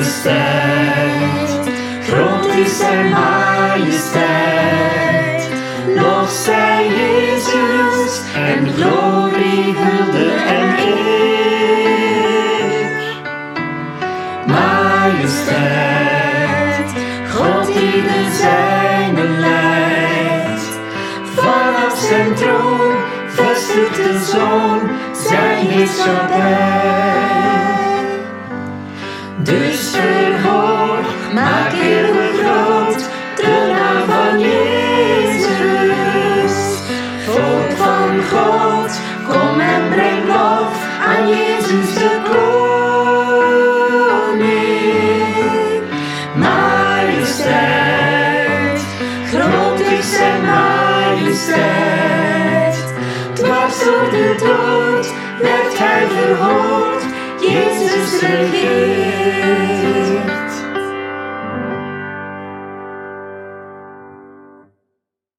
majesteit. Groot is zijn majesteit. Lof zij Jezus en glorie, hulde en eer. Majesteit, God die de zijne leidt. Vanaf zijn troon vestigt de Zoon zijn heerschappij. Dus verhoog, maak eeuwig groot de naam van Jezus. Volk van God, kom en breng lof aan Jezus de koning. Majesteit, groot is zijn majesteit. Dwars door de dood werd hij verhoogd, Jezus regeert.